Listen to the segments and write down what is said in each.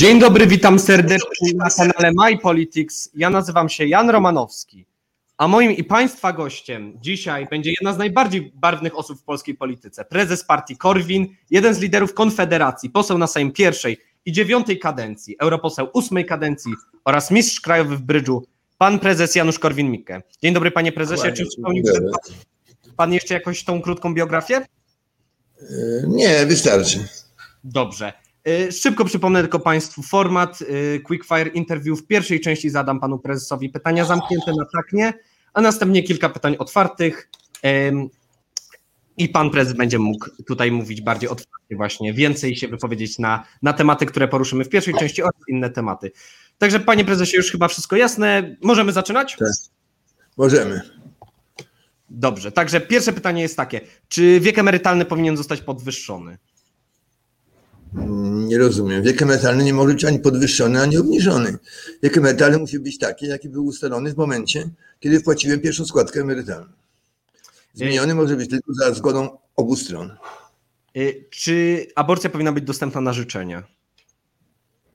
Dzień dobry, witam serdecznie na kanale My Politics. Ja nazywam się Jan Romanowski, a moim i Państwa gościem dzisiaj będzie jedna z najbardziej barwnych osób w polskiej polityce. Prezes partii Korwin, jeden z liderów Konfederacji, poseł na Sejm pierwszej i dziewiątej kadencji, europoseł ósmej kadencji oraz mistrz krajowy w brydżu, pan prezes Janusz Korwin-Mikke. Dzień dobry, panie prezesie. Czy wspomniał pan jeszcze jakąś tą krótką biografię? Nie, wystarczy. Dobrze. Y, szybko przypomnę tylko Państwu format y, Quickfire Interview. W pierwszej części zadam Panu Prezesowi pytania zamknięte na tak, nie, a następnie kilka pytań otwartych i Pan Prezes będzie mógł tutaj mówić bardziej otwarcie właśnie, więcej się wypowiedzieć na, na tematy, które poruszymy w pierwszej części oraz inne tematy. Także Panie Prezesie, już chyba wszystko jasne. Możemy zaczynać? Tak. Możemy. Dobrze, także pierwsze pytanie jest takie, czy wiek emerytalny powinien zostać podwyższony? Nie rozumiem. Wiek emerytalny nie może być ani podwyższony, ani obniżony. Wiek emerytalny musi być taki, jaki był ustalony w momencie, kiedy wpłaciłem pierwszą składkę emerytalną. Zmieniony może być tylko za zgodą obu stron. Y, czy aborcja powinna być dostępna na życzenie?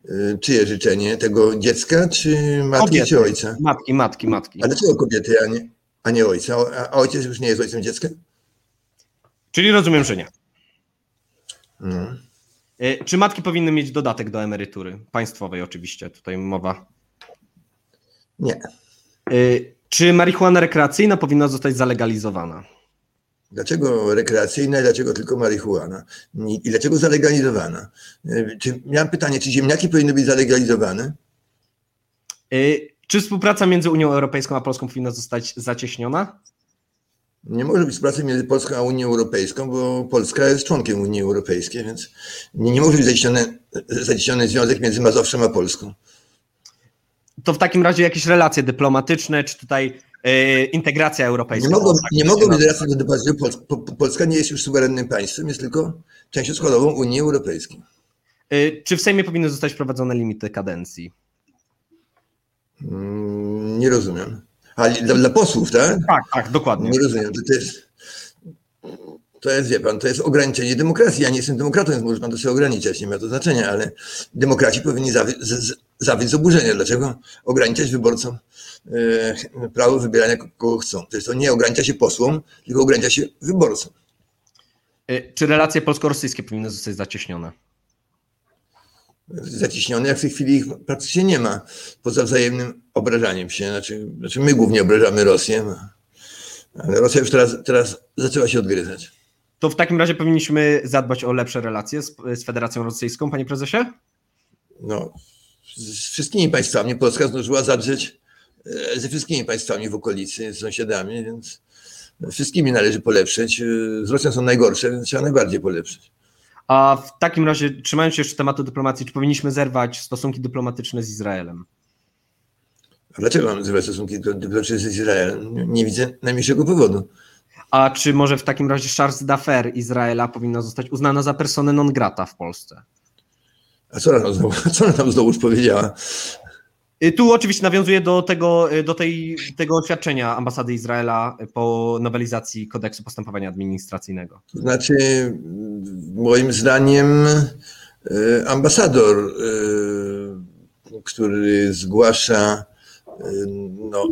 Y, czyje życzenie? Tego dziecka, czy matki, kobiety. czy ojca? Matki, matki, matki. Ale dlaczego kobiety, a nie, a nie ojca? A ojciec już nie jest ojcem dziecka? Czyli rozumiem, że nie. No. E, czy matki powinny mieć dodatek do emerytury? Państwowej oczywiście, tutaj mowa. Nie. E, czy marihuana rekreacyjna powinna zostać zalegalizowana? Dlaczego rekreacyjna i dlaczego tylko marihuana? I dlaczego zalegalizowana? E, czy, miałem pytanie, czy ziemniaki powinny być zalegalizowane? Czy współpraca między Unią Europejską a Polską powinna zostać zacieśniona? Nie może być współpracy między Polską a Unią Europejską, bo Polska jest członkiem Unii Europejskiej, więc nie, nie może być zacieśniony, zacieśniony związek między Mazowszem a Polską. To w takim razie jakieś relacje dyplomatyczne, czy tutaj yy, integracja europejska? Nie mogą, tak nie mogą być relacje dyplomatyczne. Polska nie jest już suwerennym państwem, jest tylko częścią składową Unii Europejskiej. Yy, czy w Sejmie powinny zostać wprowadzone limity kadencji? Hmm, nie rozumiem. A dla, dla, posłów, tak? Tak, tak, dokładnie. Nie rozumiem. To, to, jest, to jest, wie pan, to jest ograniczenie demokracji. Ja nie jestem demokratą, więc może pan to sobie ograniczać, nie ma to znaczenia, ale demokraci powinni zawyć z, z, z oburzenia. Dlaczego ograniczać wyborcom e, prawo wybierania kogo chcą? To jest to nie ogranicza się posłom, tylko ogranicza się wyborcom. E, czy relacje polsko-rosyjskie powinny zostać zacieśnione? Zacieśnione, jak w tej chwili ich praktycznie nie ma, poza wzajemnym obrażaniem się. Znaczy, znaczy my głównie obrażamy Rosję, ale Rosja już teraz, teraz zaczęła się odgryzać. To w takim razie powinniśmy zadbać o lepsze relacje z, z Federacją Rosyjską, panie prezesie? No, z wszystkimi państwami. Polska zdążyła zadrzeć e, ze wszystkimi państwami w okolicy, z sąsiadami, więc wszystkimi należy polepszyć. E, z Rosją są najgorsze, więc trzeba najbardziej polepszyć. A w takim razie, trzymając się jeszcze tematu dyplomacji, czy powinniśmy zerwać stosunki dyplomatyczne z Izraelem? A dlaczego mamy zerwać stosunki dyplomatyczne z Izraelem? Nie widzę najmniejszego powodu. A czy może w takim razie Charles d'Affaires Izraela powinna zostać uznana za personę non grata w Polsce? A co ona tam znowu, co ona tam znowuż powiedziała? Y, tu oczywiście nawiązuje do tego, y, do tej, tego oświadczenia ambasady Izraela po nowelizacji kodeksu postępowania administracyjnego. Znaczy, moim zdaniem, y, ambasador, który zgłasza no,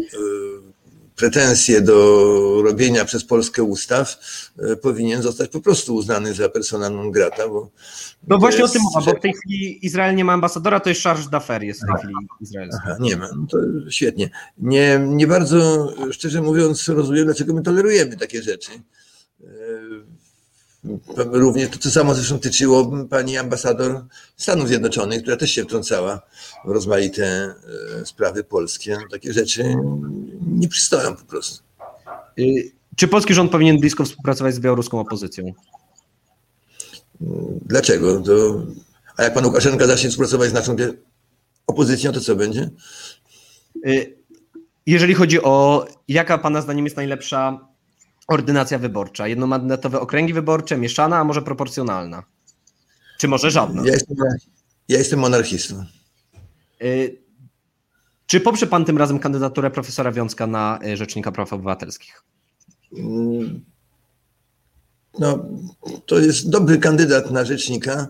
pretensje do robienia przez Polskę ustaw, e, powinien zostać po prostu uznany za persona non grata. Bo no właśnie jest... o tym mowa, bo w tej chwili Izrael nie ma ambasadora, to jest Charles d'Affaires jest w tej chwili izraelski. Aha, nie ma, no to świetnie. Nie, nie bardzo, szczerze mówiąc, rozumiem, dlaczego my tolerujemy takie rzeczy. Również to, co samo zresztą tyczyło pani ambasador Stanów Zjednoczonych, która też się wtrącała w rozmaite e, sprawy polskie. Takie rzeczy nie przystoją po prostu. Czy polski rząd powinien blisko współpracować z białoruską opozycją? Dlaczego? To, a jak pan Łukaszenka zacznie współpracować z naszą opozycją, to co będzie? Y, jeżeli chodzi o jaka pana zdaniem jest najlepsza ordynacja wyborcza? Jednomandatowe okręgi wyborcze, mieszana, a może proporcjonalna? Czy może żadna? Ja jestem, ja jestem monarchistą. Y, czy poprze pan tym razem kandydaturę profesora Wiązka na y, Rzecznika Praw Obywatelskich? Mm. no, to jest dobry kandydat na rzecznika.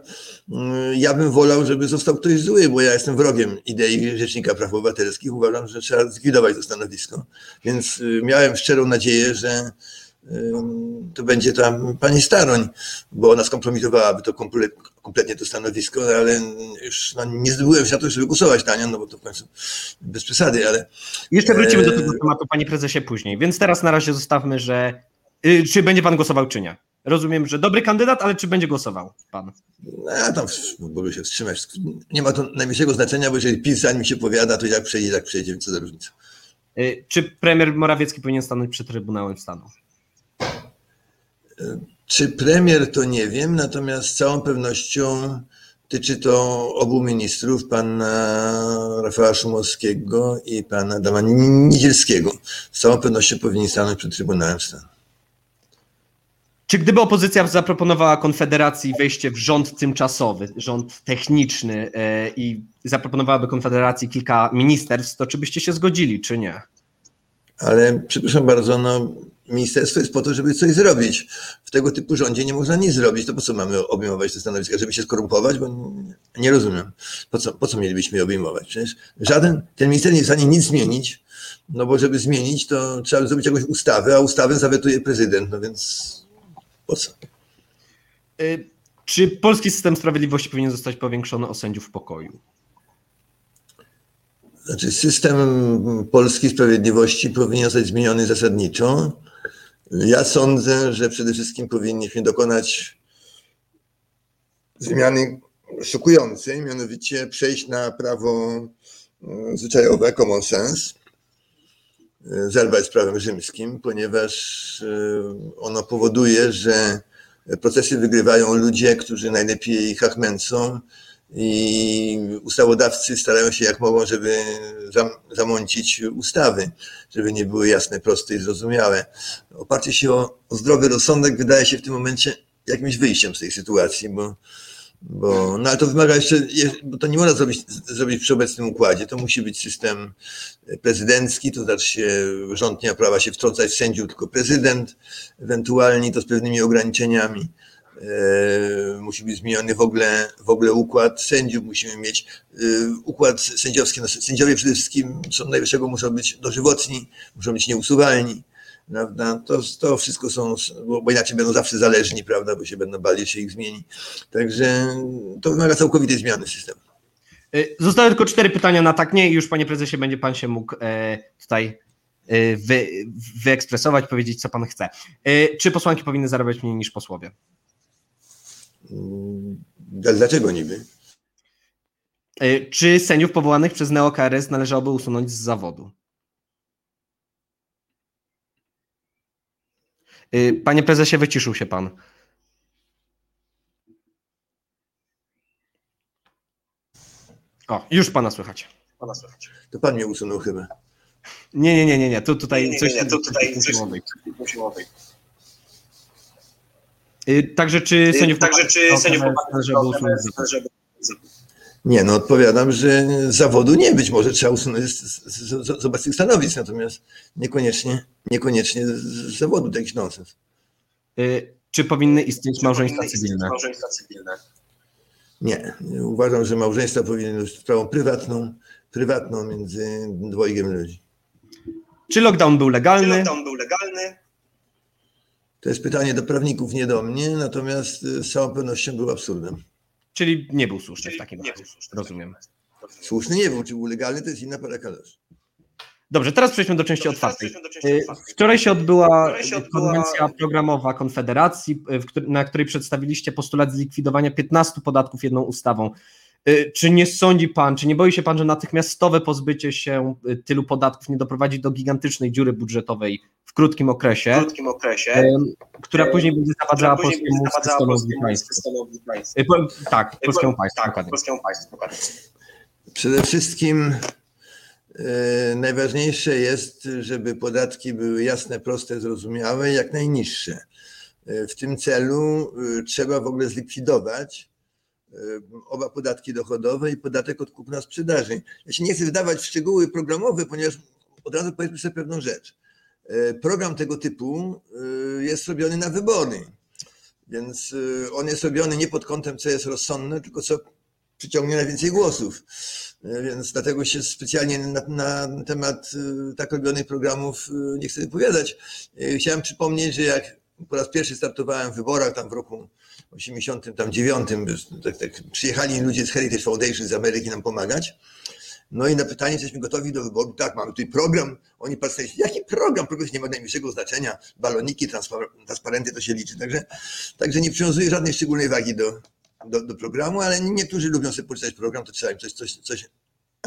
Mm, Ja bym wolał, żeby został ktoś zły, bo ja jestem wrogiem idei Rzecznika Praw Obywatelskich. Uważam, że trzeba zlikwidować to stanowisko. Więc y, miałem szczerą nadzieję, że to będzie tam pani Staroń, bo ona skompromitowałaby to komple- kompletnie to stanowisko, no ale już no, nie zdobyłem się na to, żeby głosować na nią, no bo to w końcu bez przesady, ale Jeszcze wrócimy do tego tematu, panie prezesie, później. Więc teraz na razie zostawmy, że. y, Czy będzie pan głosował, czy nie? Rozumiem, że dobry kandydat, ale czy będzie głosował pan? No, ja tam mogę się wstrzymać. Nie ma to najmniejszego znaczenia, bo jeżeli PiS za nim się powiada, to jak przejdzie, tak przejdzie, co za różnica. Y, Czy premier Morawiecki powinien stanąć przed Trybunałem Stanu? Czy premier, to nie wiem, natomiast z całą pewnością tyczy to obu ministrów, pana Rafała Szumowskiego i pana Adama Niedzielskiego. Z całą pewnością powinni stanąć przed Trybunałem Stanu. Czy gdyby opozycja zaproponowała Konfederacji wejście w rząd tymczasowy, rząd techniczny e, i zaproponowałaby Konfederacji kilka ministerstw, to czy byście się zgodzili, czy nie? Ale przepraszam bardzo, no, ministerstwo jest po to, żeby coś zrobić. W tego typu rządzie nie można nic zrobić. To po co mamy obejmować te stanowiska? Żeby się skorumpować? Bo nie, rozumiem. Po co, po co mielibyśmy je obejmować? Przecież żaden, ten minister nie jest w stanie nic zmienić, no bo żeby zmienić, to trzeba zrobić jakąś ustawę, a ustawę zawetuje prezydent, no więc po co? Y, Czy polski system sprawiedliwości powinien zostać powiększony o sędziów pokoju? Znaczy, system polskiej sprawiedliwości powinien zostać zmieniony zasadniczo. Ja sądzę, że przede wszystkim powinniśmy dokonać zmiany szokującej, mianowicie przejść na prawo e, zwyczajowe, common sense, e, zerwać z prawem rzymskim, ponieważ e, ono powoduje, że procesy wygrywają ludzie, którzy najlepiej hachmęcą i ustawodawcy starają się jak mogą, żeby zam, zamącić ustawy, żeby nie były jasne, proste i zrozumiałe. Oparcie się o, o zdrowy rozsądek wydaje się w tym momencie jakimś wyjściem z tej sytuacji, bo, bo no ale to wymaga jeszcze, je- bo to nie można zrobić, zrobić przy obecnym układzie. To musi być system prezydencki, to znaczy się rząd nie ma prawa się wtrącać w sędziów, tylko prezydent, ewentualnie to z pewnymi ograniczeniami. E, musi być zmieniony w ogóle, w ogóle układ sędziów, musimy mieć e, układ sędziowski. No, sędziowie przede wszystkim Sądu Najwyższego muszą być dożywotni, muszą być nieusuwalni. Prawda? To, to wszystko są, bo, bo inaczej będą zawsze zależni, prawda? bo się będą bali, się ich zmieni. Także to wymaga całkowitej zmiany systemu. Y, Zostały tylko cztery pytania na tak nie i już panie prezesie będzie pan się mógł e, tutaj e, wy, wyekspresować, powiedzieć co pan chce. E, Czy posłanki powinny zarabiać mniej niż posłowie? Mm, Dlaczego niby? E, Czy sędziów powołanych przez NeoKRS należałoby usunąć z zawodu? E, Panie prezesie, wyciszył się pan. O, już pana słychać. Pana słychać. To pan mnie usunął chyba. Nie, nie, nie, nie, nie. Tu, tutaj Nie, nie, coś nie, to tutaj coś- musi być. Musimy odejść. E, Także czy sędziów Także czy sędziów Nie, no odpowiadam, że z zawodu nie być może trzeba usunąć z, z, z, z obecnych stanowisk, natomiast niekoniecznie, niekoniecznie z zawodu to jakiś nonsens. Y, Czy powinny istnieć małżeństwa powinny istnieć cywilne? Małżeństwa cywilne. Nie, uważam, że małżeństwa powinny być sprawą prywatną, prywatną między dwojgiem ludzi. Czy lockdown był Czy legalny? lockdown był legalny? To jest pytanie do prawników, nie do mnie, natomiast y, z całą pewnością był absurdem. Czyli nie był słuszny w takim nie razie. był słuszny. Rozumiem. Słuszny nie był, czy był legalny, to jest inna para kaloszy. Dobrze, teraz przejdźmy do części Dobrze, otwartej. przejdźmy do części Y, otwartej. Wczoraj się odbyła Wczoraj się odbyła- konwencja programowa Konfederacji, y, na której przedstawiliście postulat zlikwidowania 15 podatków jedną ustawą. Y, Czy nie sądzi pan, czy nie boi się pan, że natychmiastowe pozbycie się y, tylu podatków nie doprowadzi do gigantycznej dziury budżetowej w krótkim W okresie, krótkim okresie, y, która y, później będzie zawadzała polskiemu systemowi. Y, Tak, polskiemu państwu. Tak, dokładnie. polskiemu państwu, dokładnie. Przede wszystkim e, najważniejsze jest, żeby podatki były jasne, proste, zrozumiałe, i jak najniższe. W tym celu trzeba w ogóle zlikwidować oba podatki dochodowe i podatek od kupna sprzedaży. Ja się nie chcę wdawać w szczegóły programowe, ponieważ od razu powiedzmy sobie pewną rzecz. E, Program tego typu e, jest robiony na wybory. Więc y, on jest robiony nie pod kątem, co jest rozsądne, tylko co przyciągnie najwięcej głosów. Y, Więc dlatego się specjalnie na, na temat y, tak robionych programów y, nie chcę wypowiadać. Y, Chciałem przypomnieć, że jak po raz pierwszy startowałem w wyborach tam w roku 89, tak, tak, przyjechali ludzie z Heritage Foundation z Ameryki nam pomagać. No i na pytanie, jesteśmy gotowi do wyboru, tak, mamy tutaj program. Oni patrzą, jaki program? Program nie ma najmniejszego znaczenia. Baloniki, transpar- transparenty to się liczy. Także, także nie przywiązuję żadnej szczególnej wagi do, do, do programu, ale niektórzy lubią sobie poczytać program, to trzeba im coś, coś, coś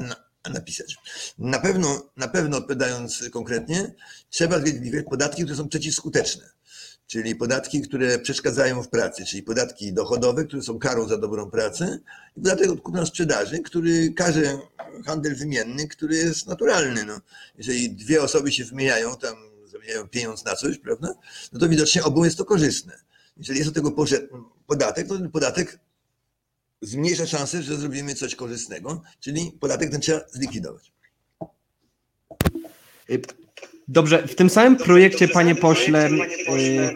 na, napisać. Na pewno, na pewno odpowiadając konkretnie, trzeba zwiedzić podatki, które są przeciwskuteczne. Czyli podatki, które przeszkadzają w pracy, czyli podatki dochodowe, które są karą za dobrą pracę, i podatek od kupna sprzedaży, który każe handel wymienny, który jest naturalny. No, jeżeli dwie osoby się wymieniają, tam zamieniają pieniądz na coś, prawda, no to widocznie obu jest to korzystne. Jeżeli jest do tego podatek, to ten podatek zmniejsza szansę, że zrobimy coś korzystnego, czyli podatek ten trzeba zlikwidować. Y, Dobrze, w tym samym projekcie, panie pośle, y,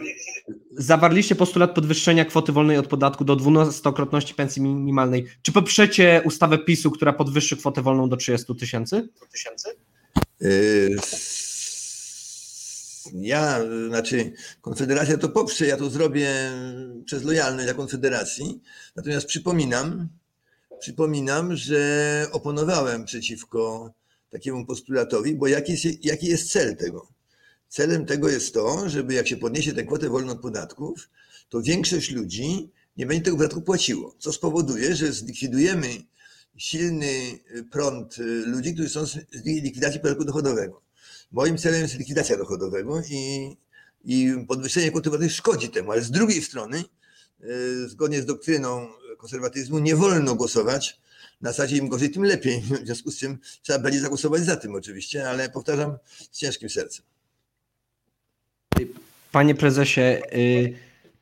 zawarliście postulat podwyższenia kwoty wolnej od podatku do dwunastokrotności pensji minimalnej. Czy poprzecie ustawę PiSu, która podwyższy kwotę wolną do 30 tysięcy? tysięcy? Yy, Ja, znaczy Konfederacja to poprze, ja to zrobię przez lojalność dla Konfederacji. Natomiast przypominam, przypominam, że oponowałem przeciwko takiemu postulatowi, bo jaki jest, jaki jest cel tego? Celem tego jest to, żeby jak się podniesie tę kwotę wolną od podatków, to większość ludzi nie będzie tego podatku płaciło, co spowoduje, że zlikwidujemy silny prąd ludzi, którzy są z likwidacji podatku dochodowego. Moim celem jest likwidacja dochodowego i, i podwyższenie kwoty wolnej szkodzi temu, ale z drugiej strony, yy, zgodnie z doktryną konserwatyzmu, nie wolno głosować na zasadzie im gorzej, tym lepiej. W związku z czym trzeba będzie zagłosować za tym oczywiście, ale powtarzam z ciężkim sercem. Panie prezesie, y,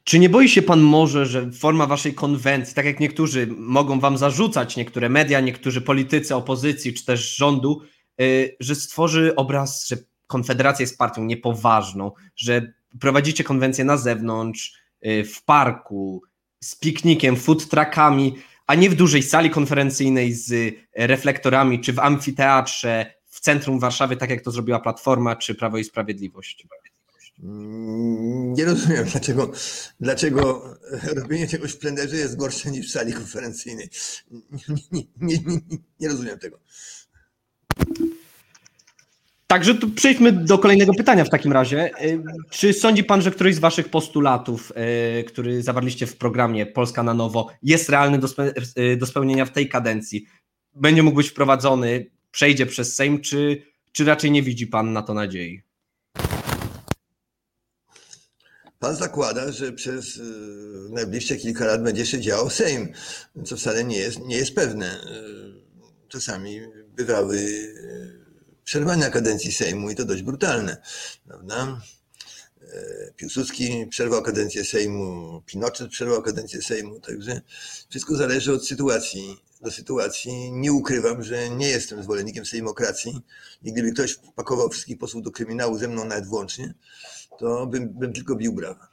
czy nie boi się pan może, że forma waszej konwencji, tak jak niektórzy mogą wam zarzucać, niektóre media, niektórzy politycy opozycji czy też rządu, y, że stworzy obraz, że Konfederacja jest partią niepoważną, że prowadzicie konwencję na zewnątrz, y, w parku, z piknikiem, food truckami, a nie w dużej sali konferencyjnej z reflektorami, czy w amfiteatrze, w centrum Warszawy, tak jak to zrobiła Platforma, czy Prawo i Sprawiedliwość? Mm, Nie rozumiem, dlaczego, dlaczego robienie czegoś w plenderze jest gorsze niż w sali konferencyjnej. Nie, nie, nie, nie rozumiem tego. Także tu przejdźmy do kolejnego pytania w takim razie. Y, Czy sądzi pan, że któryś z waszych postulatów, y, który zawarliście w programie Polska na nowo, jest realny y, do spełnienia w tej kadencji? Będzie mógł być wprowadzony, przejdzie przez Sejm, czy, czy raczej nie widzi pan na to nadziei? Pan zakłada, że przez najbliższe kilka lat będzie się działał Sejm, co wcale nie jest, nie jest pewne. Czasami bywały przerwania kadencji Sejmu i to dość brutalne, prawda? Y, Piłsudski przerwał kadencję Sejmu, Pinochet przerwał kadencję Sejmu, także wszystko zależy od sytuacji do sytuacji. Nie ukrywam, że nie jestem zwolennikiem sejmokracji i gdyby ktoś pakował wszystkich posłów do kryminału ze mną nawet włącznie, to bym, bym tylko bił brawa.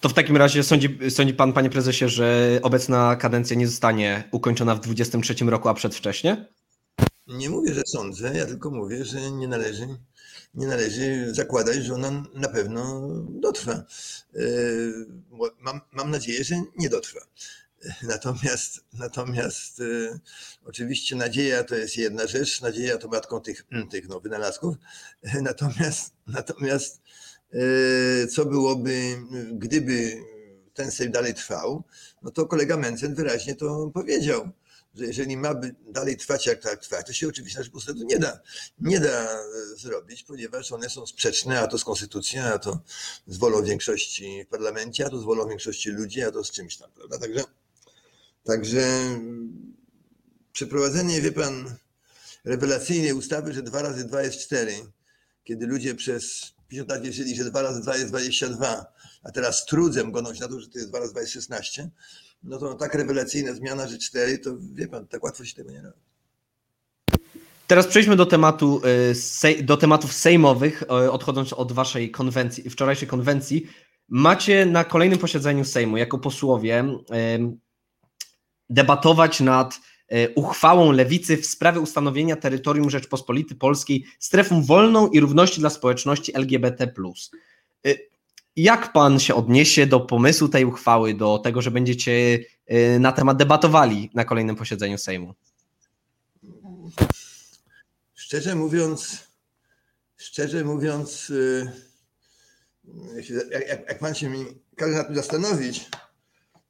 To w takim razie sądzi, sądzi pan, panie prezesie, że obecna kadencja nie zostanie ukończona w 2023 roku, a przedwcześnie? Nie mówię, że sądzę, ja tylko mówię, że nie należy, nie należy zakładać, że ona na pewno dotrwa. Yy, Mam, mam nadzieję, że nie dotrwa. Natomiast, natomiast yy, oczywiście nadzieja to jest jedna rzecz, nadzieja to matką tych, tych no, wynalazków. Natomiast, natomiast co byłoby, gdyby ten Sejm dalej trwał, no to kolega Mencen wyraźnie to powiedział, że jeżeli ma by dalej trwać jak tak trwać, to się oczywiście na Rzeczpospolitej nie da, nie da e, zrobić, ponieważ one są sprzeczne, a to z konstytucją, a to z wolą większości w parlamencie, a to z wolą większości ludzi, a to z czymś tam, prawda? Także, także mm, przeprowadzenie, wie pan, rewelacyjnej ustawy, że dwa razy dwa jest cztery, kiedy ludzie przez 50 lat wierzyli, że dwa razy dwa jest 22, a teraz trudzem goną się na to, że to jest dwa razy dwa jest 16, no to tak rewelacyjna zmiana, że cztery, to wie pan, tak łatwo się tego nie robi. Teraz przejdźmy do, tematu, y, do tematów sejmowych, y, odchodząc od waszej konwencji, wczorajszej konwencji. macie na kolejnym posiedzeniu Sejmu jako posłowie em, debatować nad uchwałą lewicy w sprawie ustanowienia terytorium Rzeczpospolitej Polskiej strefą wolną i równości dla społeczności LGBT. Jak pan się odniesie do pomysłu tej uchwały, do tego, że będziecie e, na temat debatowali na kolejnym posiedzeniu Sejmu? Szczerze mówiąc, szczerze mówiąc, jeśli- jak, jak, jak pan się mi każe nad tym zastanowić,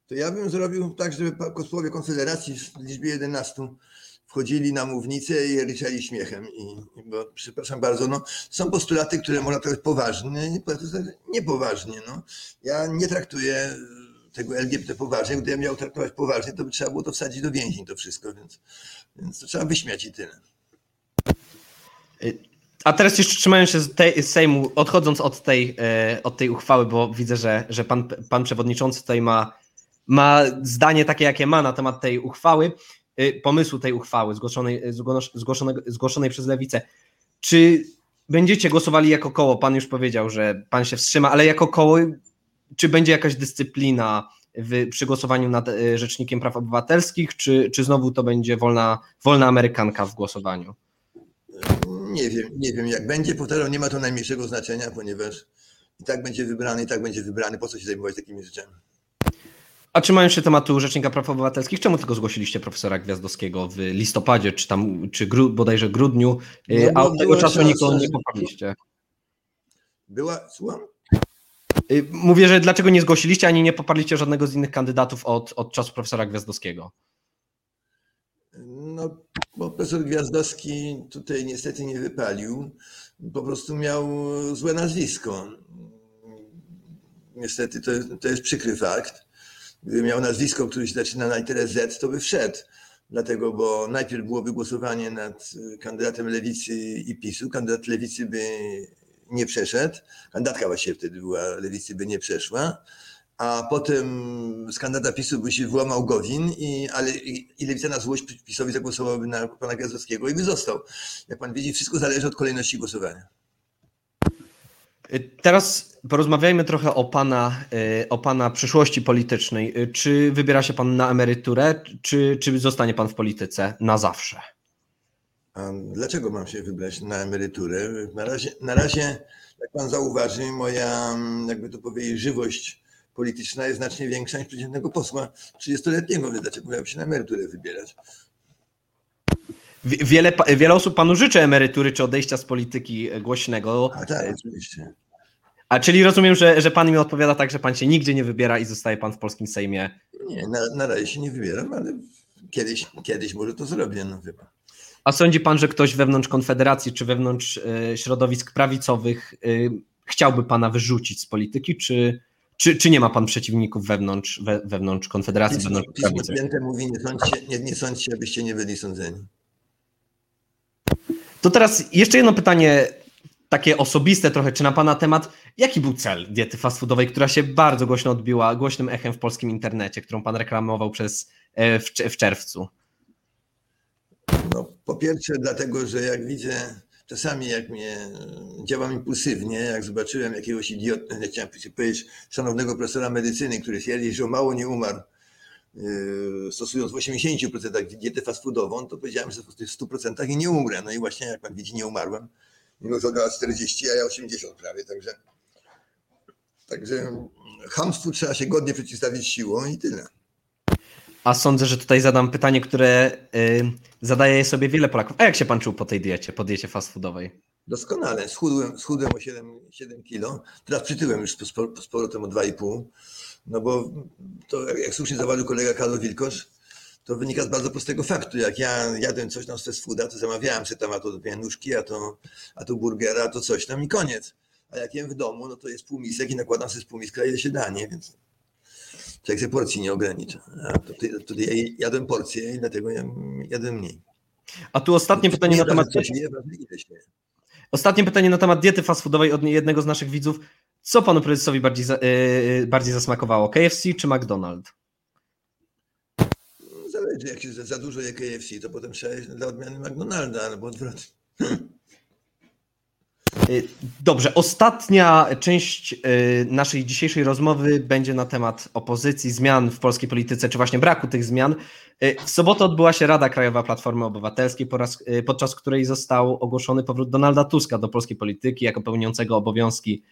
to ja bym zrobił tak, żeby posłowie Konfederacji w liczbie 11 wchodzili na mównicę i ryczeli śmiechem. I, bo, przepraszam bardzo, no, są postulaty, które można traktować poważnie, nie- niepoważnie. No. Ja nie traktuję tego LGBT poważnie. Gdybym miał traktować poważnie, to by trzeba było to wsadzić do więzień to wszystko, więc, więc to trzeba wyśmiać i tyle. A teraz jeszcze trzymając się z tej, z Sejmu, odchodząc od tej, e, od tej uchwały, bo widzę, że, że pan, pan przewodniczący tutaj ma, ma zdanie takie, jakie ma na temat tej uchwały, e, pomysłu tej uchwały zgłoszonej, zgłosz- zgłoszonego, zgłoszonej przez Lewicę. Czy będziecie głosowali jako koło? Pan już powiedział, że pan się wstrzyma, ale jako koło, czy będzie jakaś dyscyplina w, przy głosowaniu nad e, Rzecznikiem Praw Obywatelskich, czy, czy znowu to będzie wolna, wolna amerykanka w głosowaniu? Nie wiem, nie wiem jak będzie. Powtarzam, nie ma to najmniejszego znaczenia, ponieważ i tak będzie wybrany, i tak będzie wybrany. Po co się zajmować takimi rzeczami? A trzymając się tematu Rzecznika Praw Obywatelskich, czemu tylko zgłosiliście profesora Gwiazdowskiego w listopadzie, czy tam, czy gru, bodajże grudniu, No a od tego czasu nikogo nie poparliście? Była, słucham? Y, Mówię, że dlaczego nie zgłosiliście, ani nie poparliście żadnego z innych kandydatów od, od czasu profesora Gwiazdowskiego? No, bo profesor Gwiazdowski tutaj niestety nie wypalił. Po prostu miał złe nazwisko. Niestety to, to jest przykry fakt. Gdyby miał nazwisko, które się zaczyna na literę Z, to by wszedł. Dlatego, bo najpierw byłoby głosowanie nad y, kandydatem lewicy i PiSu. Kandydat lewicy by nie przeszedł. Kandydatka właściwie wtedy była lewicy, by nie przeszła. A potem z kandydata PiSu by się włamał Gowin, i, ale i, i lewica na złość PiSowi zagłosowałaby na pana Gwiazdowskiego i by został. Jak pan widzi, wszystko zależy od kolejności głosowania. Y, Teraz porozmawiajmy trochę o pana, y, o pana przyszłości politycznej. Y, Czy wybiera się pan na emeryturę, czy, czy zostanie pan w polityce na zawsze? Dlaczego mam się wybrać na emeryturę? Na razie, na razie jak pan zauważy, moja, jakby to powiedzieć, żywość polityczna jest znacznie większa niż przeciętnego posła 30-letniego, więc dlaczego miałbym się na emeryturę wybierać? Wi- Wiele, wiele osób panu życzy emerytury czy odejścia z polityki e, głośnego. A tak, oczywiście. A czyli rozumiem, że, że pan mi odpowiada tak, że pan się nigdzie nie wybiera i zostaje pan w polskim Sejmie. Nie, na, na razie się nie wybieram, ale kiedyś, kiedyś może to zrobię, no pan. A sądzi pan, że ktoś wewnątrz Konfederacji czy wewnątrz e, środowisk prawicowych e, chciałby pana wyrzucić z polityki, czy, czy, czy nie ma pan przeciwników wewnątrz, we, wewnątrz Konfederacji, Pismo, wewnątrz prawicy? Mówi, nie sądźcie, nie, nie sądźcie, abyście nie byli sądzeni. To teraz jeszcze jedno pytanie, takie osobiste trochę, czy na pana temat. Jaki był cel diety fast foodowej, która się bardzo głośno odbiła, głośnym echem w polskim internecie, którą pan reklamował przez, e, w, w czerwcu? No, po pierwsze, dlatego, że jak widzę, czasami jak mnie działam impulsywnie, jak zobaczyłem jakiegoś idiotę, nie chciałem powiedzieć, szanownego profesora medycyny, który twierdzi, że mało nie umarł, stosując w 80% dietę fast foodową, to powiedziałem, że w tych 100% i nie umrę. No i właśnie, jak pan widzi, nie umarłem. Mimo, że on miał 40, a ja 80 prawie, także Także chamstwu trzeba się godnie przeciwstawić siłą i tyle. A sądzę, że tutaj zadam pytanie, które y, zadaje sobie wiele Polaków. A jak się pan czuł po tej diecie, po diecie fast foodowej? Doskonale. Schudłem, schudłem o 7, 7 kilo. Teraz przytyłem już z z powrotem o 2,5. No bo to, jak, słusznie zauważył kolega Karol Wilkosz, to wynika z bardzo prostego faktu. Jak ja jadłem coś tam z fast fooda, to zamawiałem sobie tam a to dwie nóżki, a to, a to burgera, a to coś tam i koniec. A jak jem w domu, no to jest półmisek i nakładam sobie z półmiska ile się da, nie? Więc człowiek sobie porcji nie ogranicza. A tutaj, tutaj ja jadłem porcję i dlatego jadłem mniej. A tu ostatnie pytanie na temat. Się je. Ostatnie pytanie na temat diety fast foodowej od jednego z naszych widzów. Co panu prezesowi bardziej, za, yy, bardziej zasmakowało? KFC czy McDonald's? Zależy, jak się za, za dużo je KFC, to potem trzeba jeść dla odmiany McDonalda albo odwrotnie. Y, dobrze, ostatnia część y, naszej dzisiejszej rozmowy będzie na temat opozycji, zmian w polskiej polityce, czy właśnie braku tych zmian. Y, w sobotę odbyła się Rada Krajowa Platformy Obywatelskiej, podczas której został ogłoszony powrót Donalda Tuska do polskiej polityki jako pełniącego obowiązki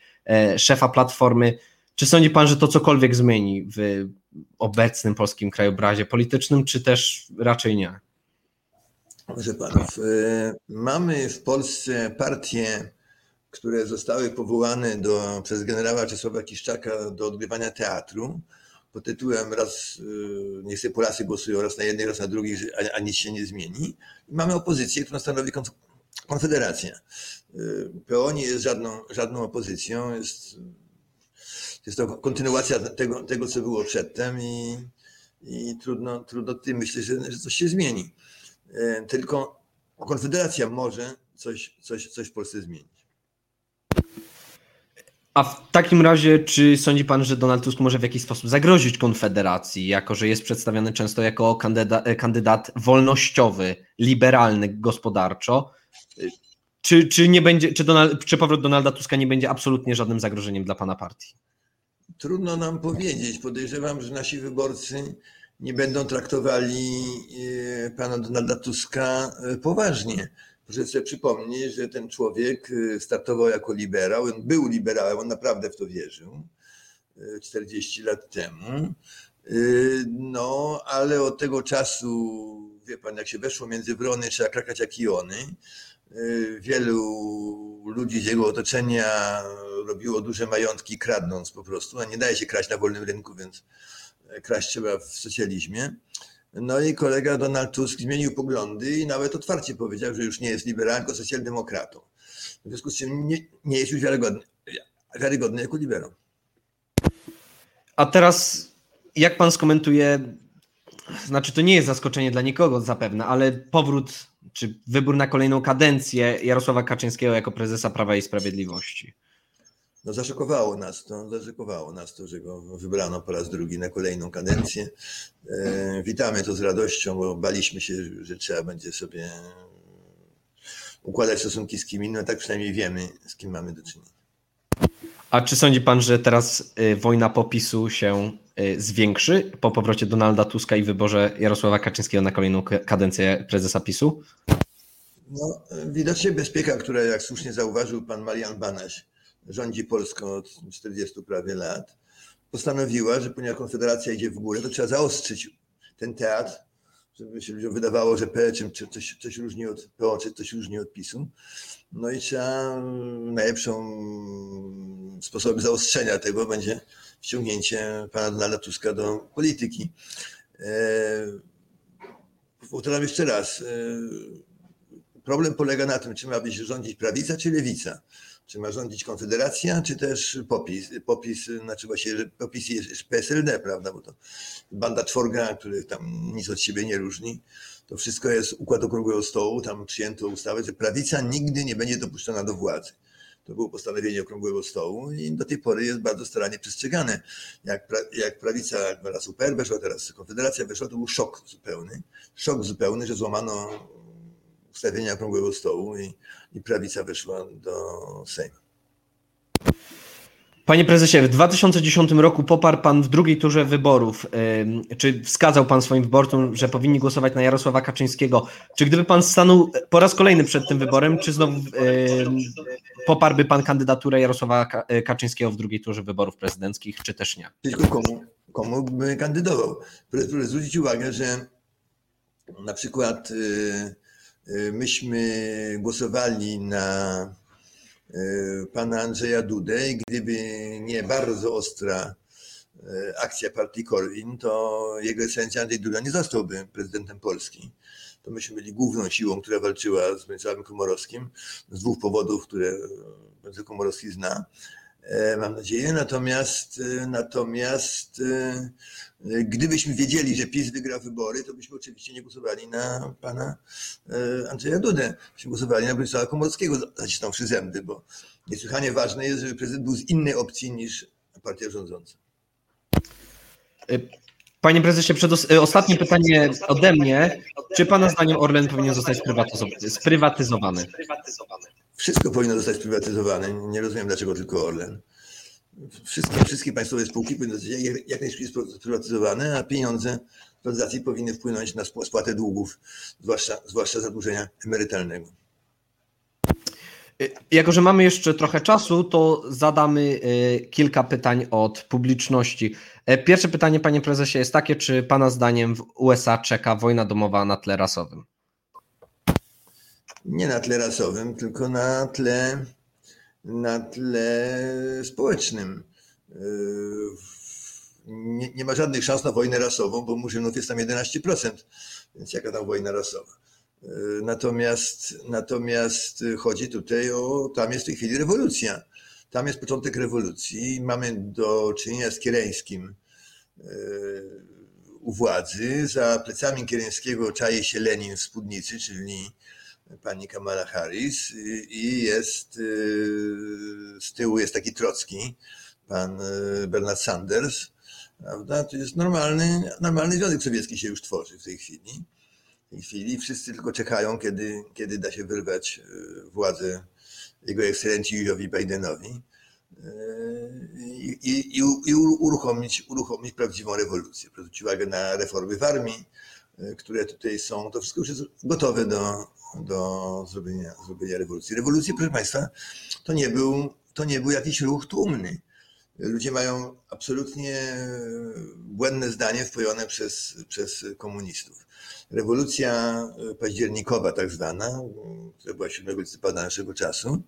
szefa Platformy. Czy sądzi pan, że to cokolwiek zmieni w obecnym polskim krajobrazie politycznym, czy też raczej nie? Proszę panów, mamy w Polsce partie które zostały powołane do, przez generała Czesława Kiszczaka do odgrywania teatru pod tytułem raz y, niech sobie Polacy głosują raz na jednej, raz na drugiej, a, a nic się nie zmieni. Mamy opozycję, którą stanowi Konfederacja. Y, PO nie jest żadną, żadną opozycją, jest, jest to kontynuacja tego, tego, co było przedtem i, i trudno, trudno tym myśleć, że, że coś się zmieni. Y, tylko Konfederacja może coś, coś, coś w Polsce zmienić. A w takim razie, czy sądzi pan, że Donald Tusk może w jakiś sposób zagrozić Konfederacji, jako że jest przedstawiany często jako kandydat, kandydat wolnościowy, liberalny gospodarczo? Czy, czy, nie będzie, czy, Donald, czy powrót Donalda Tuska nie będzie absolutnie żadnym zagrożeniem dla pana partii? Trudno nam powiedzieć. Podejrzewam, że nasi wyborcy nie będą traktowali e, pana Donalda Tuska e, poważnie. Proszę sobie przypomnieć, że ten człowiek y, startował jako liberał, on był liberałem, on naprawdę w to wierzył 40 y, lat temu. Y, no, ale od tego czasu, wie pan, jak się weszło między wrony, trzeba krakać jak iony. Wielu ludzi z jego otoczenia robiło duże majątki kradnąc po prostu, a nie daje się kraść na wolnym rynku, więc kraść trzeba w socjalizmie. No i kolega Donald Tusk zmienił poglądy i nawet otwarcie powiedział, że już nie jest liberałem, tylko socjaldemokratą. W związku z czym nie, nie jest już wiarygodny, wiarygodny jako liberał. A teraz jak pan skomentuje, znaczy to nie jest zaskoczenie dla nikogo zapewne, ale powrót czy wybór na kolejną kadencję Jarosława Kaczyńskiego jako prezesa Prawa i Sprawiedliwości? No zaszokowało nas to, zaszokowało nas to, że go wybrano po raz drugi na kolejną kadencję. E, witamy to z radością, bo baliśmy się, że trzeba będzie sobie układać stosunki z kim innym, tak przynajmniej wiemy, z kim mamy do czynienia. A czy sądzi pan, że teraz y, wojna popisu się y, zwiększy po powrocie Donalda Tuska i wyborze Jarosława Kaczyńskiego na kolejną kadencję prezesa PiSu? No, widocznie bezpieka, która, jak słusznie zauważył pan Marian Banaś, rządzi Polską od 40 prawie lat, postanowiła, że ponieważ Konfederacja idzie w górę, to trzeba zaostrzyć ten teatr, żeby się ludziom wydawało, że P coś, coś różni od PO, czy coś różni od PiSu. No i trzeba najlepszą sposobem zaostrzenia tego będzie wciągnięcie pana Donalda Tuska do polityki. E, powtarzam jeszcze raz. E, problem polega na tym, czy ma być rządzić prawica, czy lewica. Czy ma rządzić Konfederacja, czy też POPIS? POPIS, znaczy właśnie, POPIS jest PSLD, prawda, bo to banda czworga, których tam nic od siebie nie różni. To wszystko jest układ okrągłego stołu, tam przyjęto ustawę, że prawica nigdy nie będzie dopuszczona do władzy. To było postanowienie okrągłego stołu i do tej pory jest bardzo starannie przestrzegane. Jak, pra, jak prawica raz UPR weszła, teraz Konfederacja weszła, to był szok zupełny. Szok zupełny, że złamano ustawienia okrągłego stołu i, i prawica weszła do Sejmu. Panie prezesie, w 2010 roku poparł pan w drugiej turze wyborów. Czy wskazał pan swoim wyborcom, że powinni głosować na Jarosława Kaczyńskiego? Czy gdyby pan stanął po raz kolejny przed tym wyborem, czy znowu poparłby pan kandydaturę Jarosława Kaczyńskiego w drugiej turze wyborów prezydenckich, czy też nie? Tylko komu, komu by kandydował? Proszę zwrócić uwagę, że na przykład y, Y, myśmy głosowali na y, pana Andrzeja Dudę i gdyby nie bardzo ostra y, akcja partii Korwin, to jego ekscelencja Andrzej Duda nie zostałby prezydentem Polski. To myśmy byli główną siłą, która walczyła z Bronisławem Komorowskim z dwóch powodów, które Bronisław Komorowski zna. E, mam nadzieję. Natomiast, e, natomiast e, gdybyśmy wiedzieli, że PiS wygra wybory, to byśmy oczywiście nie głosowali na pana Andrzeja Dudę. Byśmy głosowali na Bronisława Komorowskiego, zacisnąwszy zęby, bo niesłychanie ważne jest, żeby prezydent był z innej opcji niż partia rządząca. Panie prezesie, ostatnie pytanie ode mnie. Czy pana zdaniem Orlen powinien zostać sprywatyzowany? Wszystko powinno zostać sprywatyzowane. Nie rozumiem, dlaczego tylko Orlen. Wszystkie, wszystkie państwowe spółki powinny zostać jak, najszybciej sprywatyzowane, a pieniądze prywatyzacji powinny wpłynąć na spłatę długów, zwłaszcza, zwłaszcza zadłużenia emerytalnego. Jako, że mamy jeszcze trochę czasu, to zadamy y, kilka pytań od publiczności. E, pierwsze pytanie, panie prezesie, jest takie: czy pana zdaniem w USA czeka wojna domowa na tle rasowym? Nie na tle rasowym, tylko na tle, na tle społecznym. Y, nie, nie ma żadnych szans na wojnę rasową, bo murzynów jest tam 11%, więc jaka tam wojna rasowa? Natomiast, natomiast chodzi tutaj o, tam jest w tej chwili rewolucja. Tam jest początek rewolucji. Mamy do czynienia z Kiereńskim e, u władzy. Za plecami Kiereńskiego czai się Lenin w spódnicy, czyli pani Kamala Harris i jest e, z tyłu jest taki Trocki, pan e, Bernard Sanders. Prawda? To jest normalny, normalny Związek Sowiecki się już tworzy w tej chwili w tej chwili. Wszyscy tylko czekają, kiedy, kiedy da się wyrwać e, władzę jego ekscelencji Joe'owi Bidenowi i, i, i uruchomić, uruchomić prawdziwą rewolucję. Zwrócić uwagę na reformy w armii, które tutaj są. To wszystko już jest gotowe do, do zrobienia, zrobienia rewolucji. Rewolucja, proszę Państwa, to nie był, to nie był jakiś ruch tłumny. Ludzie mają absolutnie błędne zdanie wpojone przez, przez komunistów. Rewolucja e, październikowa, tak zwana, która była 7 listopada naszego czasu,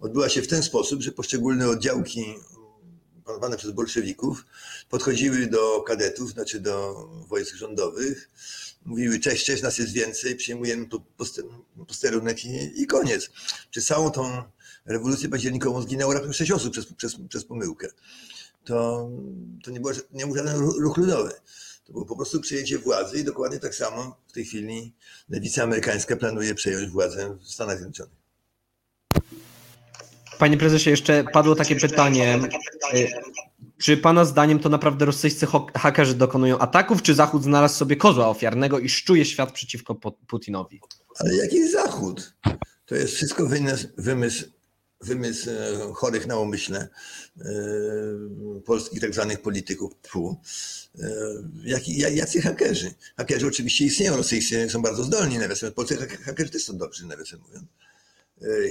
odbyła się w ten sposób, że poszczególne oddziałki panowane przez bolszewików podchodziły do kadetów, znaczy do wojsk rządowych, mówiły cześć, cześć, nas jest więcej, przyjmujemy posterunek i, i koniec. Przez całą tą rewolucję październikową zginęło raptem sześć osób przez, przez, przez pomyłkę. To, to nie, było, nie był żaden ruch ludowy. To było po prostu przejęcie władzy i dokładnie tak samo w tej chwili lewica amerykańska planuje przejąć władzę w Stanach Zjednoczonych. Panie prezesie, jeszcze padło takie pytanie. Czy pana zdaniem to naprawdę rosyjscy hakerzy dokonują ataków, czy Zachód znalazł sobie kozła ofiarnego i szczuje świat przeciwko Putinowi? Ale jaki Zachód? To jest wszystko wymysł, wymysł e, chorych na umyśle e, polskich tak zwanych polityków. Pfu. E, jacy hakerzy? Hakerzy oczywiście istnieją, rosyjscy są bardzo zdolni, nawiasem polscy hakerzy też są dobrzy, nawiasem mówiąc.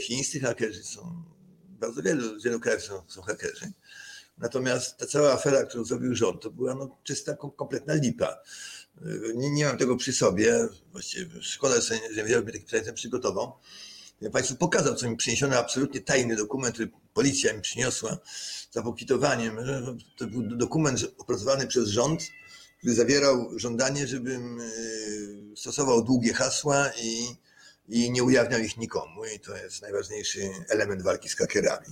Chińscy hakerzy są, bardzo wielu, wielu krajów są, są hakerzy. Natomiast ta cała afera, którą zrobił rząd, to była no, czysta, kompletna lipa. Nie, nie mam tego przy sobie. Właściwie szkoda, że nie taki prezent przygotował ja Państwu pokazał, co mi przyniesiono, absolutnie tajny dokument, który policja mi przyniosła za pokwitowaniem. To był dokument opracowany przez rząd, który zawierał żądanie, żebym e, stosował długie hasła i, i nie ujawniał ich nikomu. I to jest najważniejszy element walki z hakerami.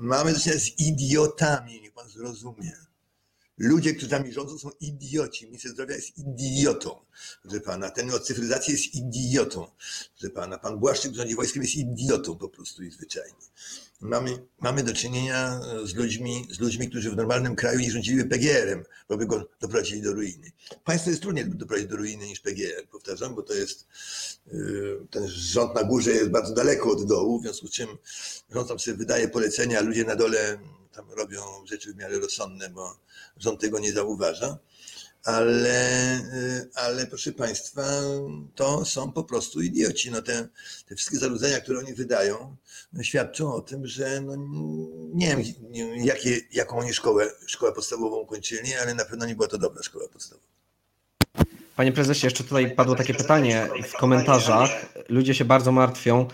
Mamy do czynienia z idiotami, niech pan zrozumie. Ludzie, którzy nami rządzą, są idioci. Minister zdrowia jest idiotą, że pana. Ten od cyfryzacji jest idiotą, że pana. Pan Błaszczyk rządzi wojskiem jest idiotą po prostu i zwyczajnie. Mamy, mamy do czynienia z ludźmi, z ludźmi, którzy w normalnym kraju nie rządzili PGR-em, bo by go doprowadzili do ruiny. Państwo jest trudniej doprowadzić do ruiny niż PGR, powtarzam, bo to jest yy, ten rząd na górze jest bardzo daleko od dołu, w związku z czym rząd tam sobie wydaje polecenia, a ludzie na dole tam robią rzeczy w miarę rozsądne, bo rząd tego nie zauważa. Ale, y, ale proszę Państwa, to są po prostu idioci. No te, te wszystkie zaludzenia, które oni wydają, no świadczą o tym, że no nie wiem, jakie, jaką oni szkołę, szkołę podstawową kończyli, ale na pewno nie była to dobra szkoła podstawowa. Panie prezesie, jeszcze tutaj padło takie pytanie w komentarzach. Ludzie się bardzo martwią,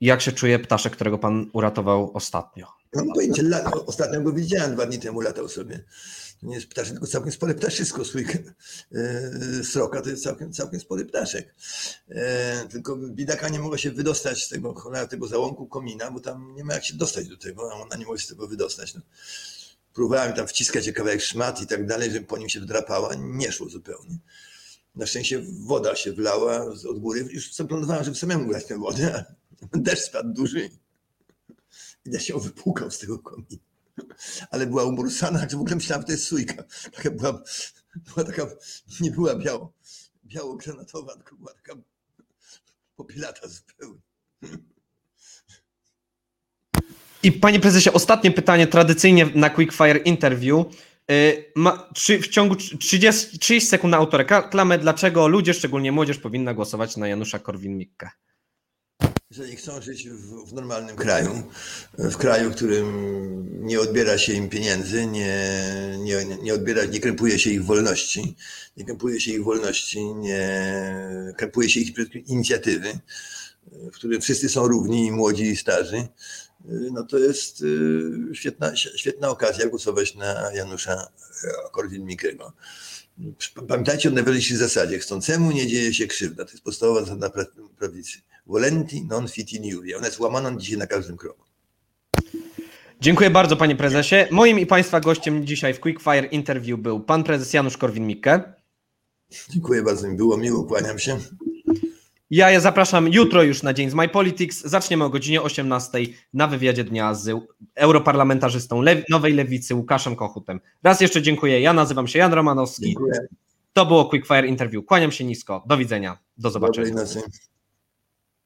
jak się czuje ptaszek, którego pan uratował ostatnio. Mam pojęcie, ostatnio go widziałem, dwa dni temu latał sobie. To nie jest ptaszek, tylko całkiem spory ptaszysko. Swój e, sroka to jest całkiem, całkiem spory ptaszek. E, tylko bidaka nie mogła się wydostać z tego, tego załąku komina, bo tam nie ma jak się dostać do tego, ona nie może się z tego wydostać. No. Próbowałem tam wciskać kawałek szmat i tak dalej, żeby po nim się wdrapała. Nie szło zupełnie. Na szczęście woda się wlała od góry. Już zaplanowałem, żeby samemu grać tę wodę, deszcz spadł duży ja się wypłukał z tego komina. Ale była umorusana, że w ogóle myślałem, że to jest sójka. Taka była, była taka, nie była biało, biało-granatowa, tylko była taka popielata zupełnie. I panie prezesie, ostatnie pytanie tradycyjnie na Quickfire Interview. Y, Ma, czy w ciągu 30, 30 sekund na autoreklamę, dlaczego ludzie, szczególnie młodzież, powinna głosować na Janusza Korwin-Mikke? Jeżeli chcą żyć w, w normalnym kraju, w kraju, w którym nie odbiera się im pieniędzy, nie, nie, nie odbiera, nie krępuje się ich wolności, nie krępuje się ich wolności, nie krępuje się ich inicjatywy, w którym wszyscy są równi, i młodzi i starzy, no to jest y, świetna, świetna okazja głosować na Janusza Korwin-Mikkego. Pamiętajcie o najważniejszej zasadzie. Chcącemu nie dzieje się krzywda. To jest podstawowa zasada prawicy. Volenti non fiti iuria. Ona jest łamana dzisiaj na każdym kroku. Dziękuję bardzo panie prezesie. Moim i państwa gościem dzisiaj w Quickfire Interview był pan prezes Janusz Korwin-Mikke. Dziękuję bardzo, mi było miło, kłaniam się. Ja je zapraszam jutro już na dzień z My Politics. Zaczniemy o godzinie 18 na wywiadzie dnia z europarlamentarzystą Lew Nowej Lewicy Łukaszem Kochutem. Raz jeszcze dziękuję. Ja nazywam się Jan Romanowski. Dziękuję. To było Quickfire Interview. Kłaniam się nisko. Do widzenia. Do zobaczenia.